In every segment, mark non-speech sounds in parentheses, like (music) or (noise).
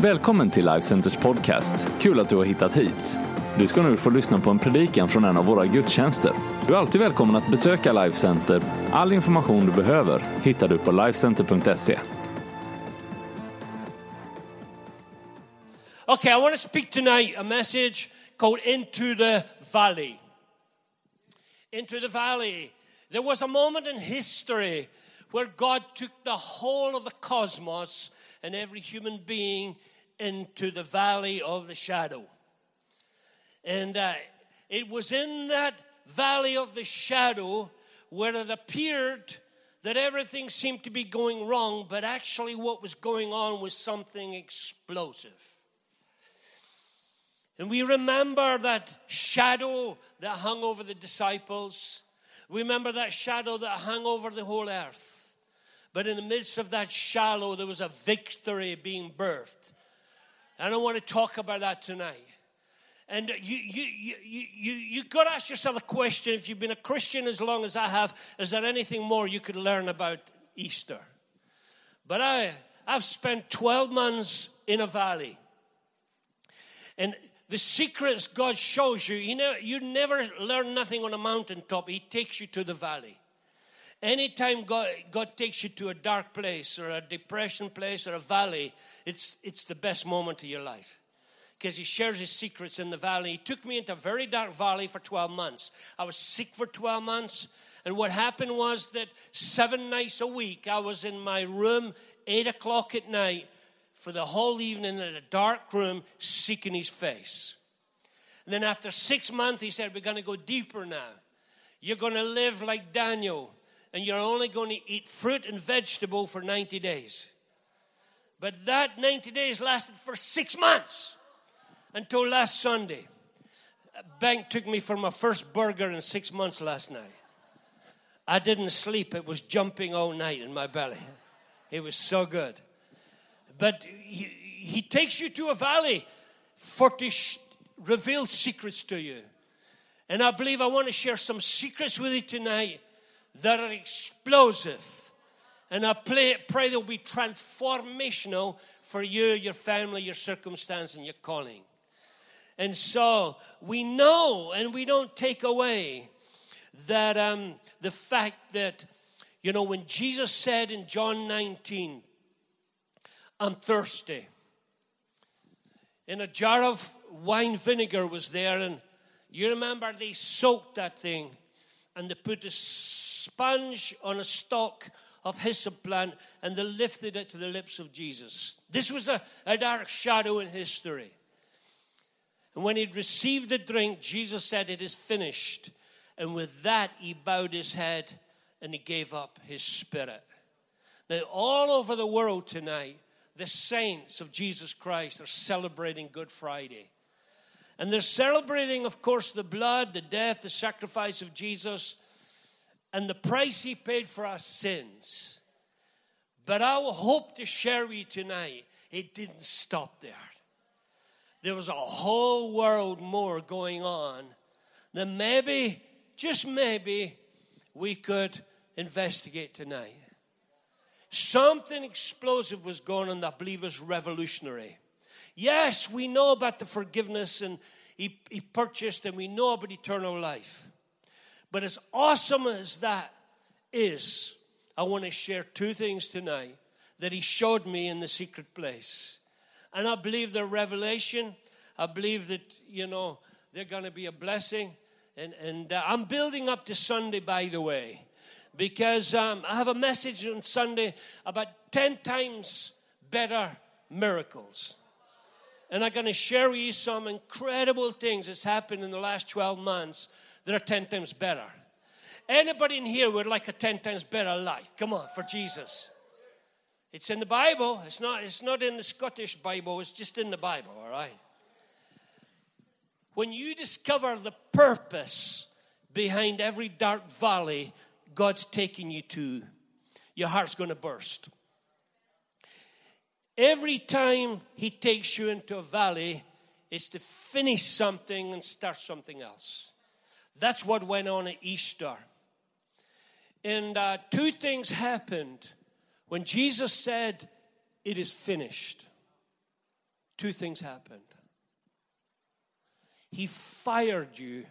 Välkommen till Life Centers podcast. Kul att du har hittat hit. Du ska nu få lyssna på en predikan från en av våra gudstjänster. Du är alltid välkommen att besöka Life Center. All information du behöver hittar du på lifecenter.se. Okay, I want to speak tonight a message called Into the Valley. Into the Valley. There was a moment in history where God took the whole of the cosmos and every human being into the valley of the shadow. And uh, it was in that valley of the shadow where it appeared that everything seemed to be going wrong, but actually, what was going on was something explosive. And we remember that shadow that hung over the disciples. We Remember that shadow that hung over the whole earth. But in the midst of that shadow, there was a victory being birthed. I want to talk about that tonight. And you, you, you, you, you got to ask yourself a question if you've been a Christian as long as I have, is there anything more you could learn about Easter? But I, I've spent 12 months in a valley. And the secrets God shows you, you, know, you never learn nothing on a mountaintop. He takes you to the valley. Anytime God, God takes you to a dark place or a depression place or a valley, it's, it's the best moment of your life because he shares his secrets in the valley. He took me into a very dark valley for 12 months. I was sick for 12 months. And what happened was that seven nights a week, I was in my room, 8 o'clock at night, for the whole evening in a dark room, seeking his face. And then after six months, he said, We're going to go deeper now. You're going to live like Daniel, and you're only going to eat fruit and vegetable for 90 days. But that 90 days lasted for six months until last Sunday. A bank took me for my first burger in six months last night. I didn't sleep, it was jumping all night in my belly. It was so good. But he, he takes you to a valley for to sh- reveal secrets to you. And I believe I want to share some secrets with you tonight that are explosive and I pray, pray they'll be transformational for you, your family, your circumstance, and your calling. And so we know and we don't take away that um, the fact that, you know, when Jesus said in John 19, I'm thirsty, and a jar of wine vinegar was there, and you remember they soaked that thing and they put a sponge on a stalk of hyssop plant and they lifted it to the lips of Jesus. This was a, a dark shadow in history. And when he'd received the drink, Jesus said, It is finished. And with that, he bowed his head and he gave up his spirit. Now, all over the world tonight, the saints of Jesus Christ are celebrating Good Friday. And they're celebrating, of course, the blood, the death, the sacrifice of Jesus and the price he paid for our sins. But I hope to share with you tonight, it didn't stop there. There was a whole world more going on than maybe, just maybe, we could investigate tonight. Something explosive was going on that I believe revolutionary. Yes, we know about the forgiveness and he, he purchased, and we know about eternal life. But as awesome as that is, I want to share two things tonight that he showed me in the secret place. And I believe they're revelation. I believe that, you know, they're going to be a blessing. And, and uh, I'm building up to Sunday, by the way, because um, I have a message on Sunday about 10 times better miracles. And I'm going to share with you some incredible things that's happened in the last 12 months that are 10 times better. Anybody in here would like a 10 times better life? Come on, for Jesus. It's in the Bible. It's not, it's not in the Scottish Bible, it's just in the Bible, all right? When you discover the purpose behind every dark valley God's taking you to, your heart's going to burst. Every time He takes you into a valley, it's to finish something and start something else. That's what went on at Easter. And uh, two things happened when Jesus said, It is finished. two things happened. He fired you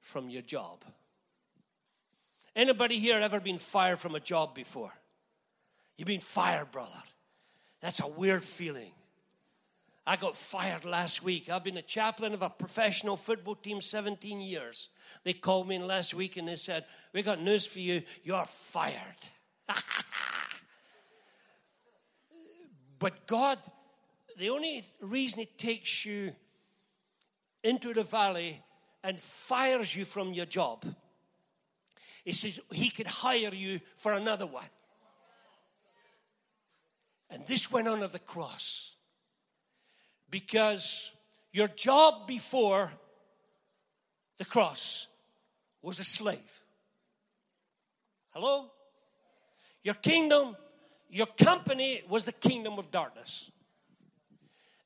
from your job. Anybody here ever been fired from a job before? You've been fired, brother. That's a weird feeling. I got fired last week. I've been a chaplain of a professional football team 17 years. They called me in last week and they said, We got news for you. You're fired. (laughs) but God, the only reason He takes you into the valley and fires you from your job is says He could hire you for another one. And this went under the cross because your job before the cross was a slave. Hello? Your kingdom, your company was the kingdom of darkness.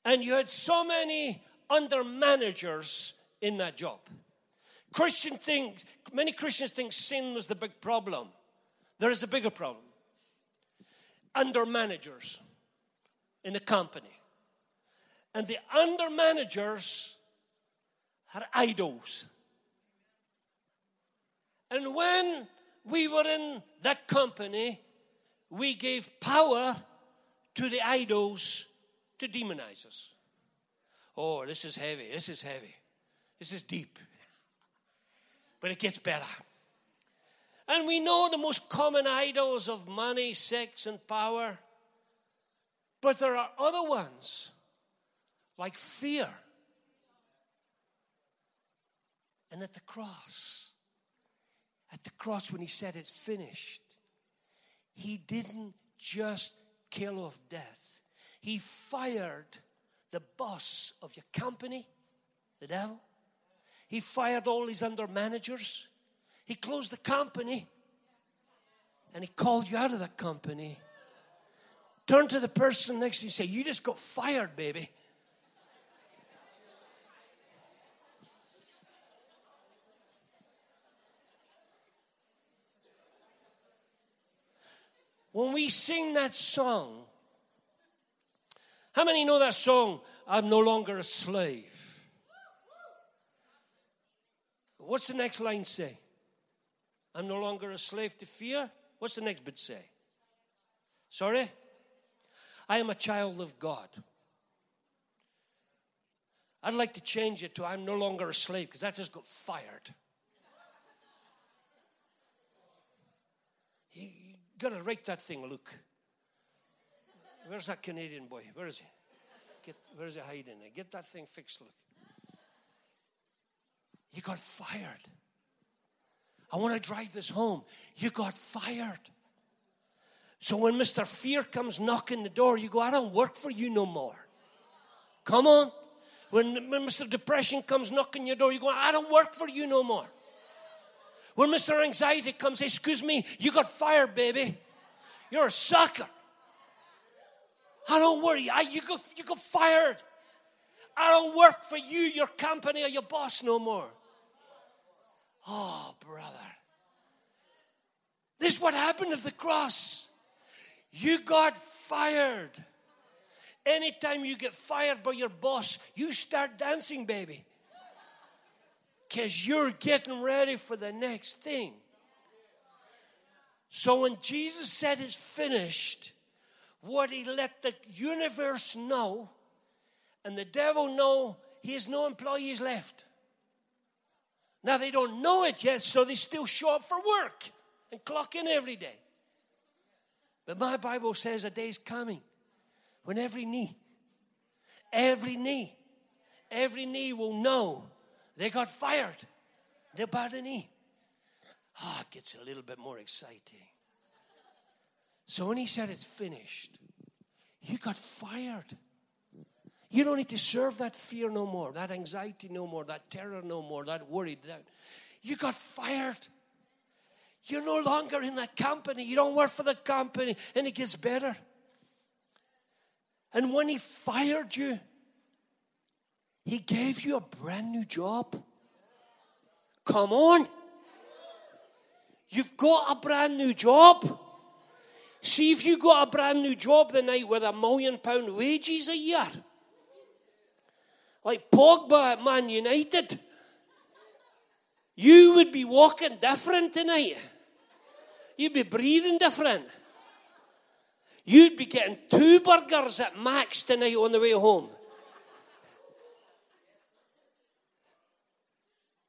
And you had so many under managers in that job. Christian things, many Christians think sin was the big problem. There is a bigger problem. Under managers in a company. And the under managers are idols. And when we were in that company, we gave power to the idols to demonize us. Oh, this is heavy. This is heavy. This is deep. (laughs) But it gets better. And we know the most common idols of money, sex, and power. But there are other ones like fear. And at the cross, at the cross, when he said it's finished, he didn't just kill off death, he fired the boss of your company, the devil. He fired all his under managers. He closed the company and he called you out of that company. Turn to the person next to you and say, You just got fired, baby. when we sing that song, how many know that song, I'm no longer a slave? What's the next line say? I'm no longer a slave to fear. What's the next bit say? Sorry? I am a child of God. I'd like to change it to I'm no longer a slave because that just got fired. He got to rate that thing, Luke. Where's that Canadian boy? Where is he? Get, where's he hiding? Get that thing fixed, Luke. You got fired. I want to drive this home. You got fired. So when Mr. Fear comes knocking the door, you go, I don't work for you no more. Come on. When, Mr. Depression comes knocking your door, you go, I don't work for you no more. When Mr. Anxiety comes, excuse me, you got fired, baby. You're a sucker. I don't worry. I, you, got, you got fired. I don't work for you, your company, or your boss no more. Oh, brother. This is what happened at the cross. You got fired. Anytime you get fired by your boss, you start dancing, baby because you're getting ready for the next thing. So when Jesus said it's finished, what he let the universe know and the devil know he has no employees left. Now they don't know it yet, so they still show up for work and clock in every day. But my Bible says a day's coming when every knee, every knee, every knee will know they got fired. They're bowed the knee. Ah, oh, it gets a little bit more exciting. So when he said it's finished, you got fired. You don't need to serve that fear no more, that anxiety no more, that terror no more, that worry. That you got fired. You're no longer in that company. You don't work for the company, and it gets better. And when he fired you, he gave you a brand new job. Come on. You've got a brand new job. See if you got a brand new job the night with a million pound wages a year. Like Pogba at Man United. You would be walking different tonight. You'd be breathing different. You'd be getting two burgers at Max tonight on the way home.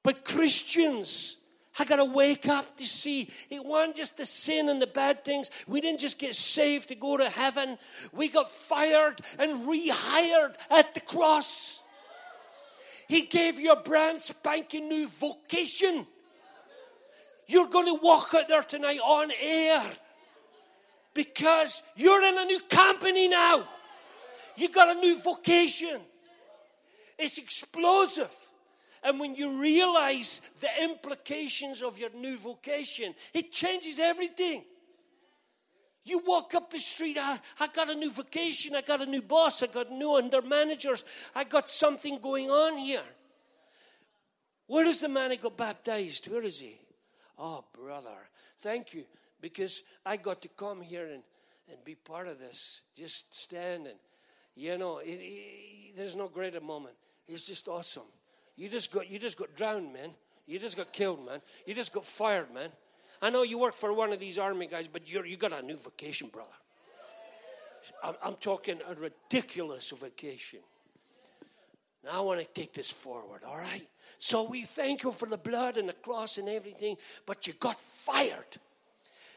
But Christians I got to wake up to see it wasn't just the sin and the bad things. We didn't just get saved to go to heaven. We got fired and rehired at the cross. He gave you a brand spanking new vocation. You're going to walk out there tonight on air because you're in a new company now. You got a new vocation. It's explosive. And when you realize the implications of your new vocation, it changes everything. You walk up the street, I, I got a new vacation, I got a new boss, I got new under managers, I got something going on here. Where is the man who got baptized? Where is he? Oh, brother, thank you, because I got to come here and, and be part of this. Just standing, you know, it, it, there's no greater moment. It's just awesome. You just got, you just got drowned, man. You just got killed, man. You just got fired, man. I know you work for one of these army guys, but you're, you got a new vacation, brother. I'm, I'm talking a ridiculous vacation. Now I want to take this forward, all right? So we thank you for the blood and the cross and everything, but you got fired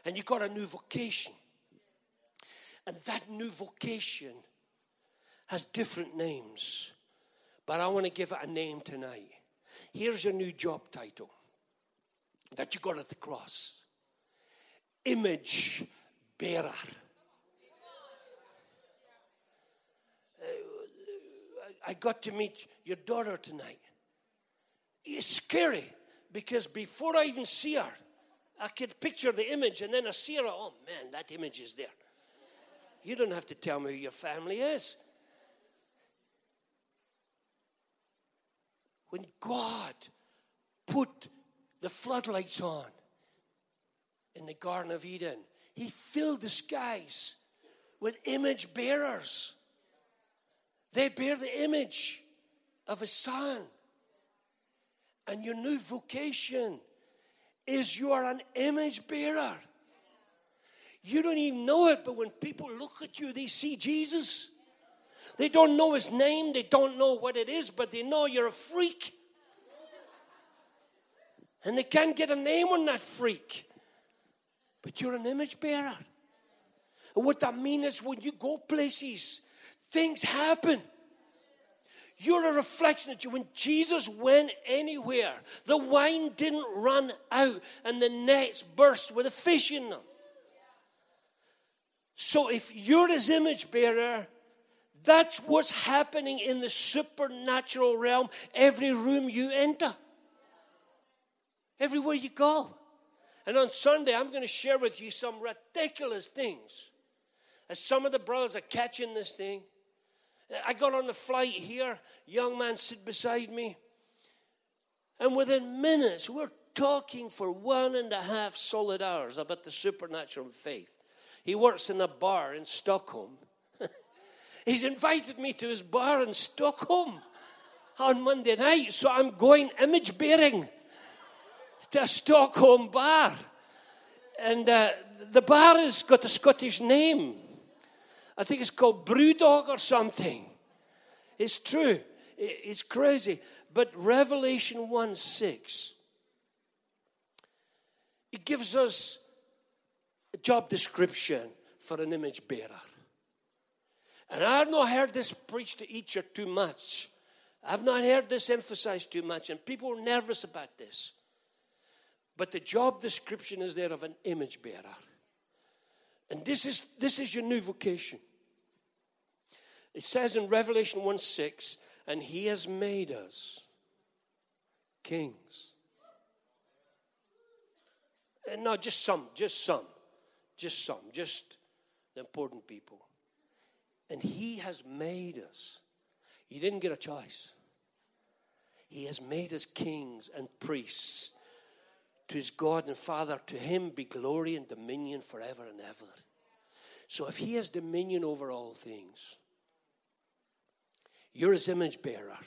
and you got a new vocation. And that new vocation has different names, but I want to give it a name tonight. Here's your new job title that you got at the cross image bearer. Uh, I got to meet your daughter tonight. It's scary because before I even see her, I could picture the image and then I see her. Oh man, that image is there. You don't have to tell me who your family is. When God put the floodlights on in the Garden of Eden. He filled the skies with image bearers. They bear the image of a son. And your new vocation is you are an image bearer. You don't even know it, but when people look at you, they see Jesus. They don't know his name, they don't know what it is, but they know you're a freak. And they can't get a name on that freak. But you're an image bearer. And what that means is when you go places, things happen. You're a reflection that you, when Jesus went anywhere, the wine didn't run out and the nets burst with a fish in them. So if you're his image bearer, that's what's happening in the supernatural realm every room you enter everywhere you go. And on Sunday, I'm going to share with you some ridiculous things. As some of the brothers are catching this thing. I got on the flight here, young man sit beside me. And within minutes, we're talking for one and a half solid hours about the supernatural faith. He works in a bar in Stockholm. (laughs) He's invited me to his bar in Stockholm on Monday night, so I'm going image bearing a Stockholm bar. And uh, the bar has got a Scottish name. I think it's called Brewdog or something. It's true. It's crazy. But Revelation 1 6, it gives us a job description for an image bearer. And I've not heard this preached to each or too much. I've not heard this emphasized too much, and people are nervous about this. But the job description is there of an image bearer. And this is, this is your new vocation. It says in Revelation 1 6, and he has made us kings. Uh, and not just some, just some, just some, just the important people. And he has made us. He didn't get a choice. He has made us kings and priests to his God and Father. To him be glory and dominion forever and ever. So if he has dominion over all things, you're his image bearer.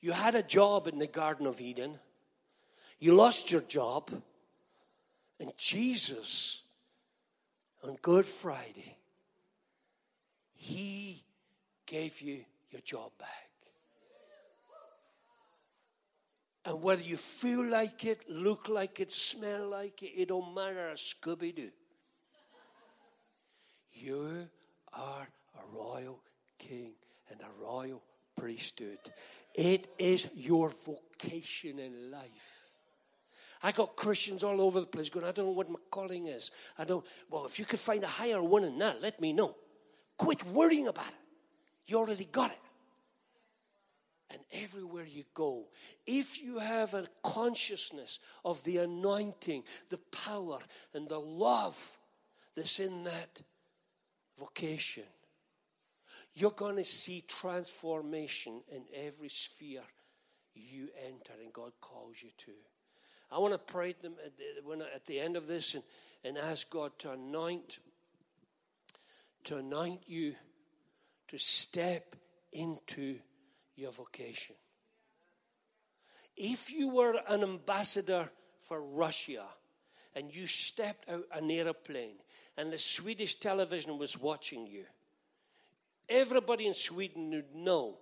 You had a job in the Garden of Eden, you lost your job, and Jesus, on Good Friday, He gave you your job back. And whether you feel like it, look like it, smell like it, it don't matter a Scooby Doo. You are a royal king and a royal priesthood. It is your vocation in life. I got Christians all over the place going, I don't know what my calling is. I don't, well, if you could find a higher one than that, let me know. Quit worrying about it. You already got it. And everywhere you go, if you have a consciousness of the anointing, the power, and the love that's in that vocation, you're going to see transformation in every sphere you enter and God calls you to. I want to pray them at the, at the end of this and, and ask God to anoint, to anoint you to step into your vocation. If you were an ambassador for Russia and you stepped out an aeroplane and the Swedish television was watching you, everybody in Sweden would know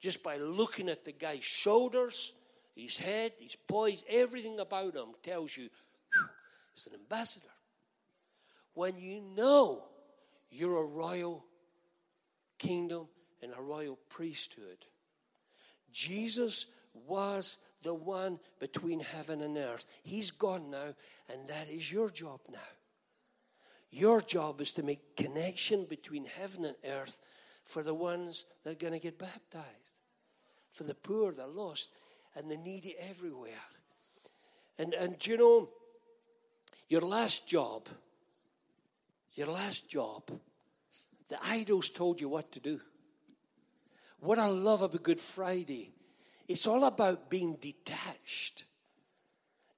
just by looking at the guy's shoulders, his head, his poise, everything about him tells you he's an ambassador. When you know you're a royal kingdom and a royal priesthood, Jesus was the one between heaven and earth. He's gone now, and that is your job now. Your job is to make connection between heaven and earth for the ones that are going to get baptized, for the poor, the lost, and the needy everywhere. And, and you know, your last job, your last job, the idols told you what to do. What I love about Good Friday, it's all about being detached.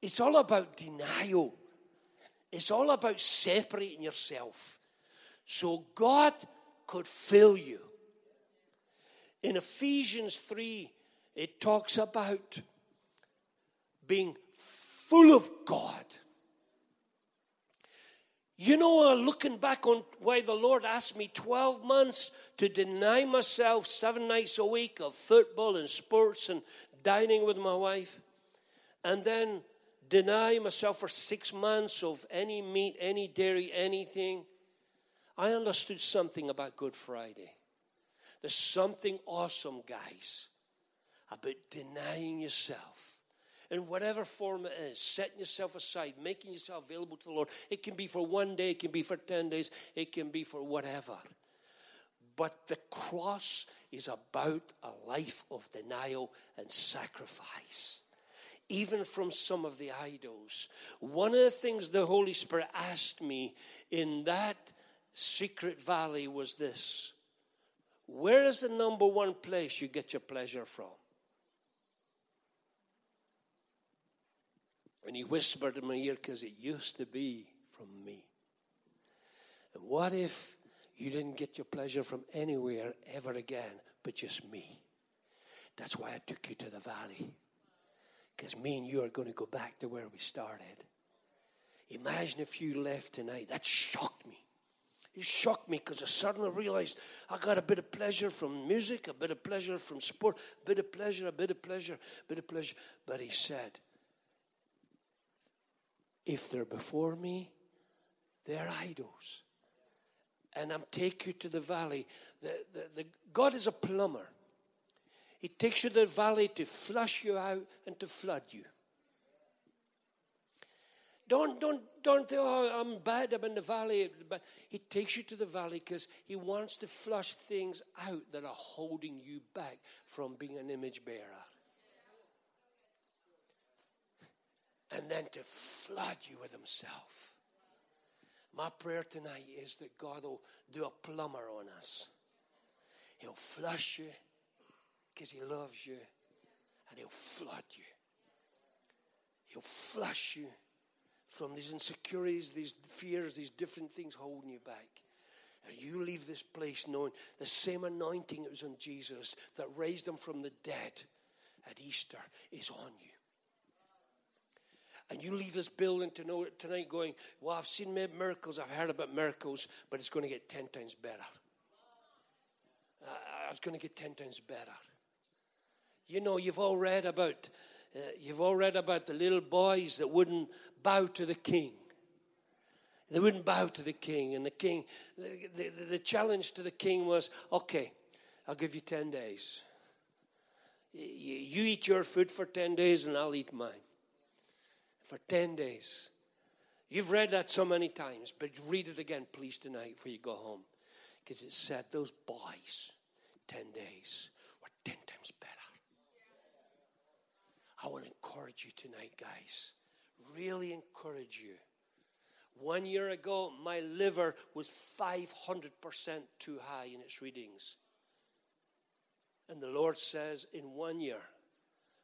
It's all about denial. It's all about separating yourself so God could fill you. In Ephesians 3, it talks about being full of God. You know, uh, looking back on why the Lord asked me 12 months to deny myself seven nights a week of football and sports and dining with my wife, and then deny myself for six months of any meat, any dairy, anything, I understood something about Good Friday. There's something awesome, guys, about denying yourself in whatever form it is, setting yourself aside, making yourself available to the Lord. It can be for one day, it can be for 10 days, it can be for whatever. But the cross is about a life of denial and sacrifice even from some of the idols. One of the things the Holy Spirit asked me in that secret valley was this Where is the number one place you get your pleasure from? And he whispered in my ear, because it used to be from me. And what if you didn't get your pleasure from anywhere ever again but just me? That's why I took you to the valley because me and you are going to go back to where we started. Imagine if you left tonight. That shocked me. It shocked me because I suddenly realized I got a bit of pleasure from music, a bit of pleasure from sport, a bit of pleasure, a bit of pleasure, a bit of pleasure. But he said, if they're before me, they're idols. And I'm take you to the valley. The, the, the, God is a plumber. He takes you to the valley to flush you out and to flood you. Don't, don't, don't think, oh, I'm bad, I'm in the valley. But he takes you to the valley because he wants to flush things out that are holding you back from being an image bearer. And then to flood you with himself. My prayer tonight is that God will do a plumber on us. He'll flush you because He loves you and He'll flood you. He'll flush you from these insecurities, these fears, these different things holding you back. And you leave this place knowing the same anointing that was on Jesus that raised him from the dead at Easter is on you. And you leave this building to know tonight going, Well, I've seen miracles, I've heard about miracles, but it's going to get 10 times better. Uh, it's going to get 10 times better. You know, you've all read about. Uh, you've all read about the little boys that wouldn't bow to the king. They wouldn't bow to the king. And the king, the, the, the challenge to the king was okay, I'll give you 10 days. You eat your food for 10 days, and I'll eat mine for 10 days. You've read that so many times, but read it again, please, tonight before you go home. Because it said those boys, 10 days, were 10 times better. I want to encourage you tonight, guys. Really encourage you. One year ago, my liver was 500% too high in its readings. And the Lord says, in one year,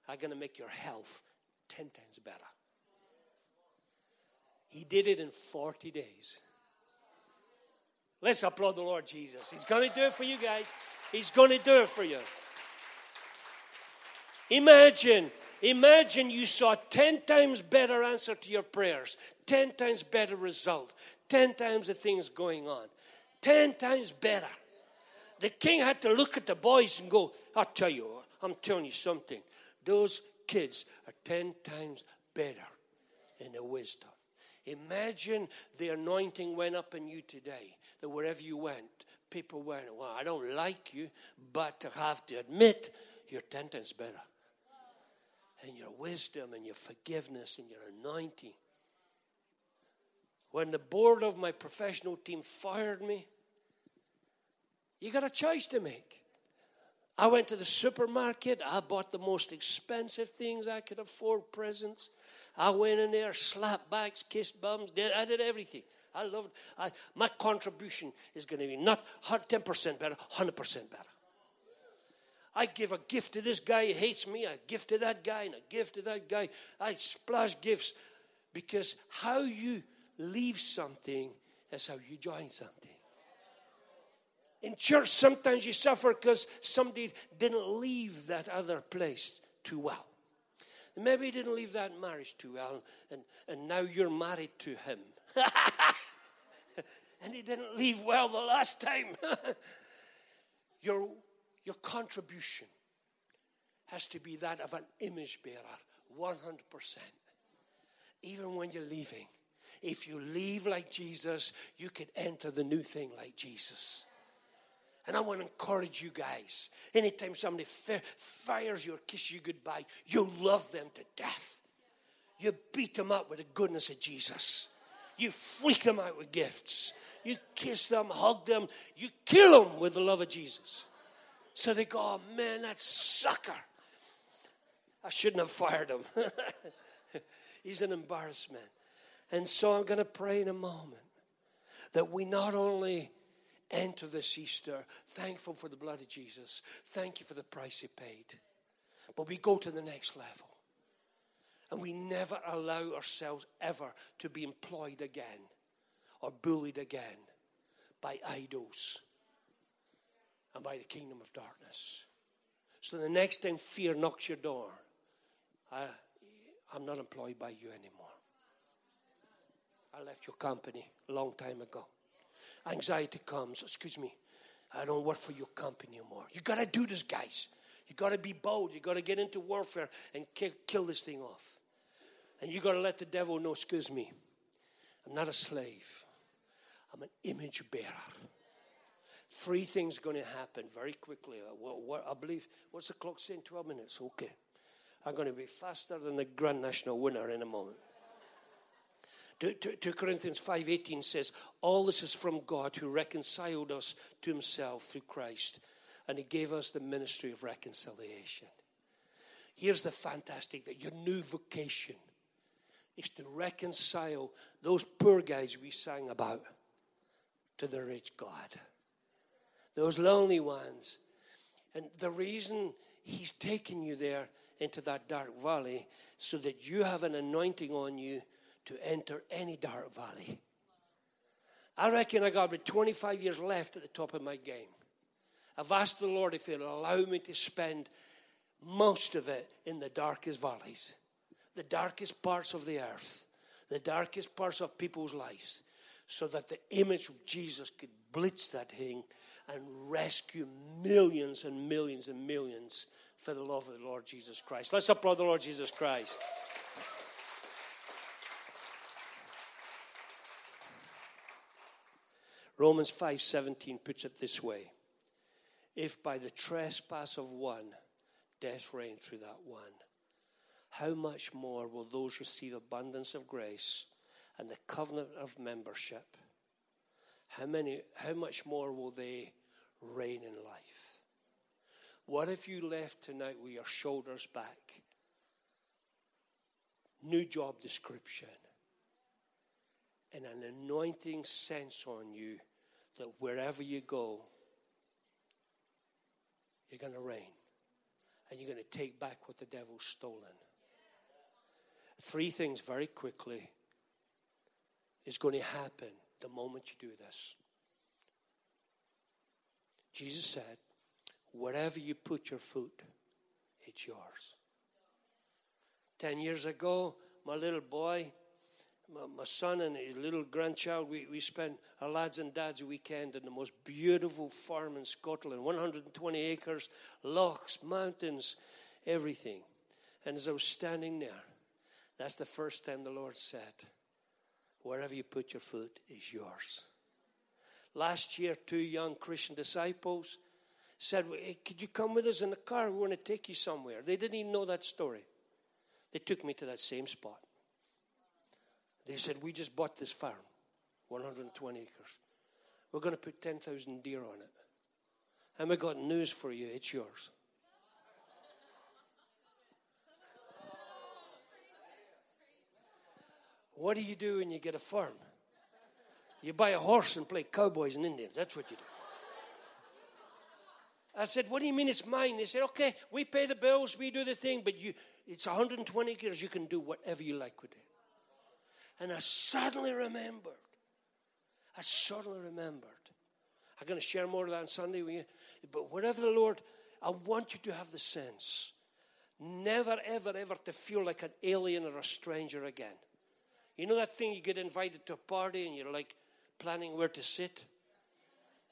I'm going to make your health 10 times better. He did it in 40 days. Let's applaud the Lord Jesus. He's going to do it for you guys. He's going to do it for you. Imagine, imagine you saw 10 times better answer to your prayers, 10 times better result, 10 times the things going on, 10 times better. The king had to look at the boys and go, I'll tell you, I'm telling you something. Those kids are 10 times better in their wisdom. Imagine the anointing went up in you today, that wherever you went, people went, Well, I don't like you, but I have to admit, 10 times better. And your wisdom and your forgiveness and your anointing. When the board of my professional team fired me, you got a choice to make. I went to the supermarket. I bought the most expensive things I could afford, presents. I went in there, slapped backs, kissed bums. Did, I did everything. I loved I, My contribution is going to be not 10% better, 100% better. I give a gift to this guy, he hates me. I gift to that guy, and a gift to that guy. I splash gifts because how you leave something is how you join something. In church, sometimes you suffer because somebody didn't leave that other place too well. Maybe he didn't leave that marriage too well, and, and now you're married to him. (laughs) and he didn't leave well the last time. (laughs) your, your contribution has to be that of an image bearer, 100%. Even when you're leaving. If you leave like Jesus, you can enter the new thing like Jesus. And I want to encourage you guys. Anytime somebody fires you or kisses you goodbye, you love them to death. You beat them up with the goodness of Jesus. You freak them out with gifts. You kiss them, hug them. You kill them with the love of Jesus. So they go, oh, man, that sucker. I shouldn't have fired him. (laughs) He's an embarrassment. And so I'm going to pray in a moment that we not only enter this Easter thankful for the blood of Jesus. Thank you for the price he paid. But we go to the next level. And we never allow ourselves ever to be employed again or bullied again by idols and by the kingdom of darkness. So the next time fear knocks your door, I, I'm not employed by you anymore. I left your company a long time ago anxiety comes, excuse me, I don't work for your company anymore. You got to do this, guys. You got to be bold. You got to get into warfare and kill, kill this thing off. And you got to let the devil know, excuse me, I'm not a slave. I'm an image bearer. Three things going to happen very quickly. Uh, what, what, I believe, what's the clock saying? 12 minutes. Okay. I'm going to be faster than the Grand National winner in a moment. 2 Corinthians 5:18 says, "All this is from God who reconciled us to himself through Christ, and he gave us the ministry of reconciliation." Here's the fantastic that your new vocation is to reconcile those poor guys we sang about to the rich God. Those lonely ones. And the reason he's taken you there into that dark valley so that you have an anointing on you to enter any dark valley. I reckon I got about 25 years left at the top of my game. I've asked the Lord if He'll allow me to spend most of it in the darkest valleys, the darkest parts of the earth, the darkest parts of people's lives, so that the image of Jesus could blitz that thing and rescue millions and millions and millions for the love of the Lord Jesus Christ. Let's applaud the Lord Jesus Christ. Romans 5:17 puts it this way. If by the trespass of one death reigned through that one, how much more will those receive abundance of grace and the covenant of membership? How many how much more will they reign in life? What if you left tonight with your shoulders back? New job description and an anointing sense on you that wherever you go, you're going to reign and you're going to take back what the devil's stolen. Three things very quickly is going to happen the moment you do this. Jesus said, wherever you put your foot, it's yours. Ten years ago, my little boy my, my son and his little grandchild, we, we spent our lads and dads weekend in the most beautiful farm in Scotland 120 acres, lochs, mountains, everything. And as I was standing there, that's the first time the Lord said, Wherever you put your foot is yours. Last year, two young Christian disciples said, hey, Could you come with us in the car? We want to take you somewhere. They didn't even know that story. They took me to that same spot. They said, We just bought this farm, 120 acres. We're going to put 10,000 deer on it. And we got news for you it's yours. What do you do when you get a farm? You buy a horse and play cowboys and Indians. That's what you do. I said, What do you mean it's mine? They said, Okay, we pay the bills, we do the thing, but you, it's 120 acres, you can do whatever you like with it. And I suddenly remembered. I suddenly remembered. I'm going to share more of that on Sunday with you. But whatever the Lord, I want you to have the sense never, ever, ever to feel like an alien or a stranger again. You know that thing you get invited to a party and you're like planning where to sit?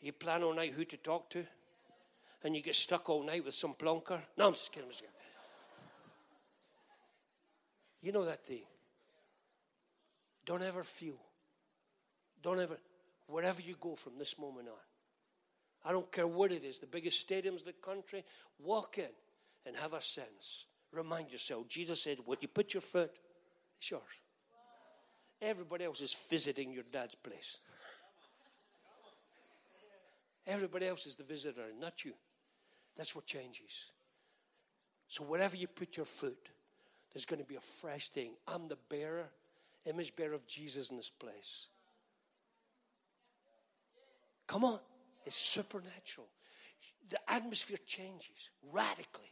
You plan all night who to talk to? And you get stuck all night with some plonker? No, I'm just kidding. I'm just kidding. You know that thing. Don't ever feel. Don't ever, wherever you go from this moment on. I don't care what it is, the biggest stadiums in the country, walk in and have a sense. Remind yourself, Jesus said, when you put your foot, it's yours. Everybody else is visiting your dad's place. Everybody else is the visitor, not you. That's what changes. So wherever you put your foot, there's going to be a fresh thing. I'm the bearer image bearer of Jesus in this place. Come on, it's supernatural. The atmosphere changes radically.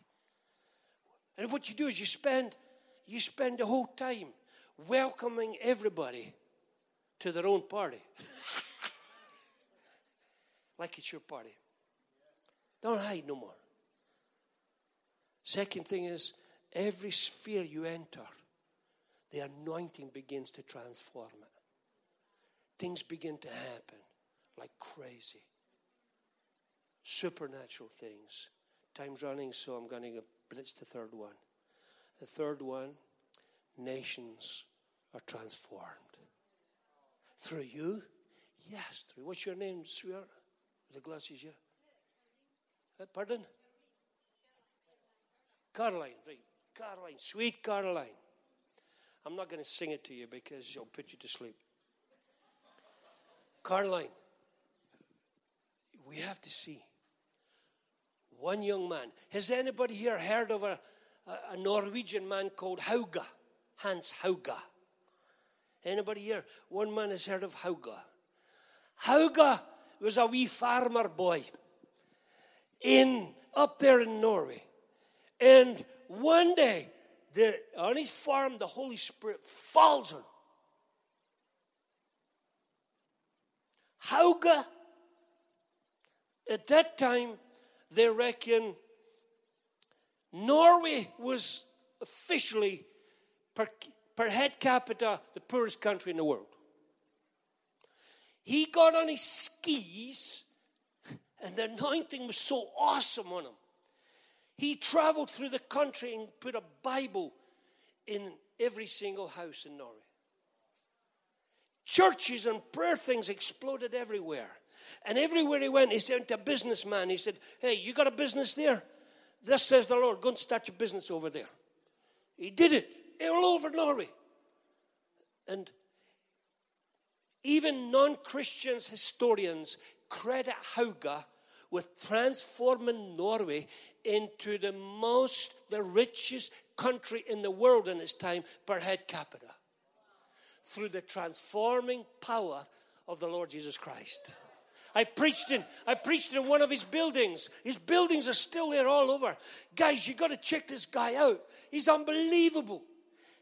And what you do is you spend you spend the whole time welcoming everybody to their own party. (laughs) like it's your party. Don't hide no more. Second thing is every sphere you enter the anointing begins to transform it. Things begin to happen like crazy. Supernatural things. Time's running, so I'm going to blitz the third one. The third one nations are transformed. Through you? Yes, through. What's your name, sweetheart? The glasses, yeah. Uh, pardon? Caroline, right. Caroline, sweet Caroline. I'm not going to sing it to you because it'll put you to sleep. Caroline, we have to see. One young man. Has anybody here heard of a, a Norwegian man called Hauge? Hans Hauge. Anybody here? One man has heard of Hauge. Hauge was a wee farmer boy in up there in Norway. And one day the, on his farm, the Holy Spirit falls on him. Hauge, at that time, they reckon Norway was officially, per, per head capita, the poorest country in the world. He got on his skis, and the anointing was so awesome on him. He traveled through the country and put a Bible in every single house in Norway. Churches and prayer things exploded everywhere. And everywhere he went, he said to a businessman, he said, Hey, you got a business there? This says the Lord, go and start your business over there. He did it all over Norway. And even non Christians, historians credit Hauge with transforming Norway into the most, the richest country in the world in its time per head capita through the transforming power of the Lord Jesus Christ. I preached in I preached in one of his buildings. His buildings are still there all over. Guys, you got to check this guy out. He's unbelievable.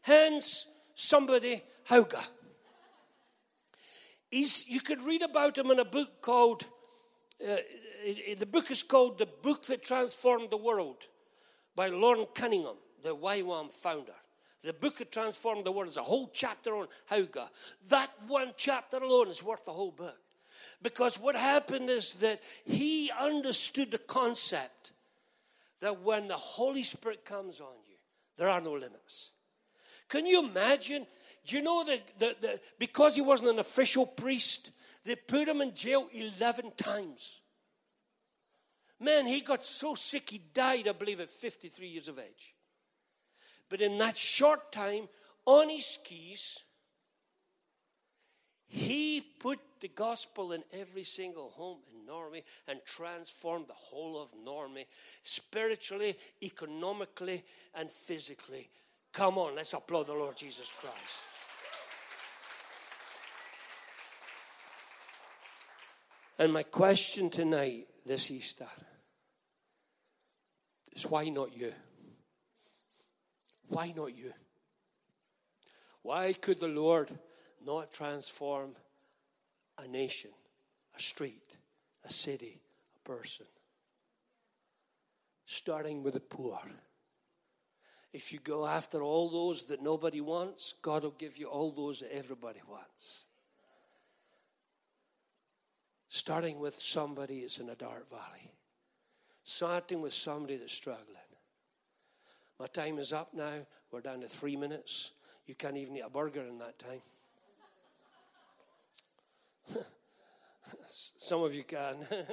Hans, somebody Hauge. He's, you could read about him in a book called, uh, the book is called The Book That Transformed the World by Loren Cunningham, the YWAM founder. The book that transformed the world is a whole chapter on Hauge. That one chapter alone is worth the whole book. Because what happened is that he understood the concept that when the Holy Spirit comes on you, there are no limits. Can you imagine? Do you know that because he wasn't an official priest, they put him in jail 11 times? Man, he got so sick he died, I believe, at 53 years of age. But in that short time, on his skis, he put the gospel in every single home in Norway and transformed the whole of Norway spiritually, economically, and physically. Come on, let's applaud the Lord Jesus Christ. And my question tonight, this Easter, is why not you? Why not you? Why could the Lord not transform a nation, a street, a city, a person? Starting with the poor. If you go after all those that nobody wants, God will give you all those that everybody wants. Starting with somebody that's in a dark valley. Starting with somebody that's struggling. My time is up now. We're down to three minutes. You can't even eat a burger in that time. (laughs) Some of you can. (laughs) but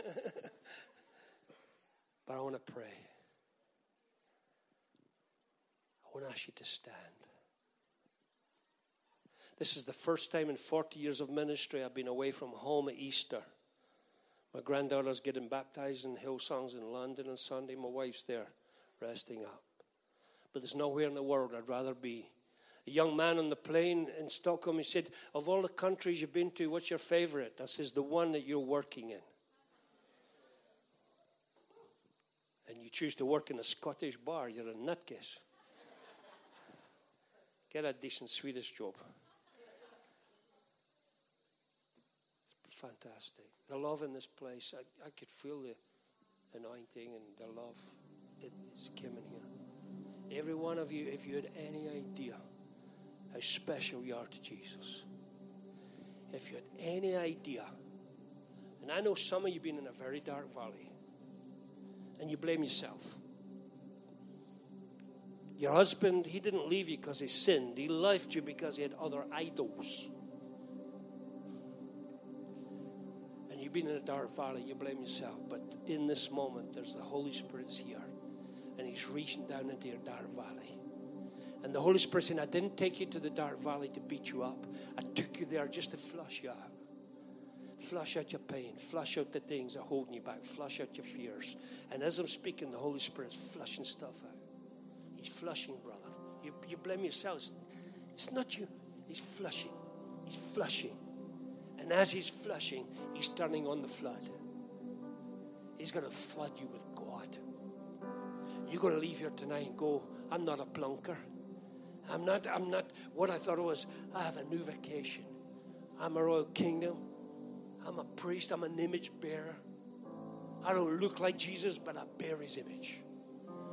I want to pray. I want to ask you to stand. This is the first time in 40 years of ministry I've been away from home at Easter. My granddaughter's getting baptized in Hillsongs in London on Sunday. My wife's there resting up but there's nowhere in the world I'd rather be. A young man on the plane in Stockholm, he said, Of all the countries you've been to, what's your favorite? I says, The one that you're working in. And you choose to work in a Scottish bar, you're a nutcase. Get a decent Swedish job. It's fantastic. The love in this place, I, I could feel the anointing and the love. it's coming here. Every one of you, if you had any idea how special you are to Jesus, if you had any idea, and I know some of you have been in a very dark valley, and you blame yourself. Your husband, he didn't leave you because he sinned. He left you because he had other idols. You've been in a dark valley, you blame yourself. But in this moment, there's the Holy Spirit's here and He's reaching down into your dark valley. And the Holy Spirit saying, I didn't take you to the dark valley to beat you up. I took you there just to flush you out. Flush out your pain. Flush out the things that are holding you back. Flush out your fears. And as I'm speaking, the Holy Spirit's flushing stuff out. He's flushing, brother. You, you blame yourselves. It's not you. He's flushing. He's flushing. And as he's flushing, he's turning on the flood. He's going to flood you with God. You're going to leave here tonight and go, I'm not a plunker. I'm not, I'm not what I thought it was. I have a new vacation. I'm a royal kingdom. I'm a priest. I'm an image bearer. I don't look like Jesus, but I bear his image.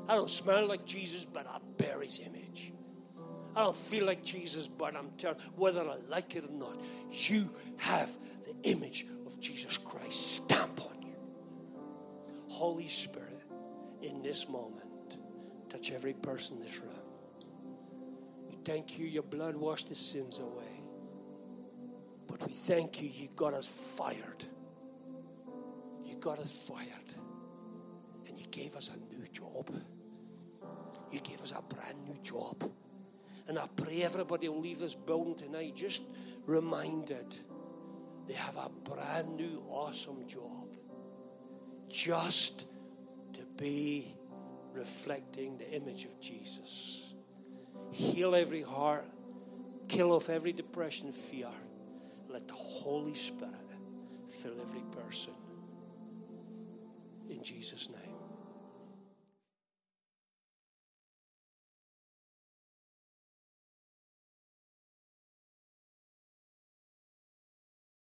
I don't smell like Jesus, but I bear his image. I don't feel like Jesus, but I'm telling whether I like it or not, you have the image of Jesus Christ stamp on you. Holy Spirit, in this moment, touch every person in this room. We thank you, your blood washed the sins away. But we thank you, you got us fired. You got us fired. And you gave us a new job. You gave us a brand new job. And I pray everybody will leave this building tonight just reminded they have a brand new, awesome job. Just to be reflecting the image of Jesus. Heal every heart, kill off every depression fear. Let the Holy Spirit fill every person. In Jesus' name.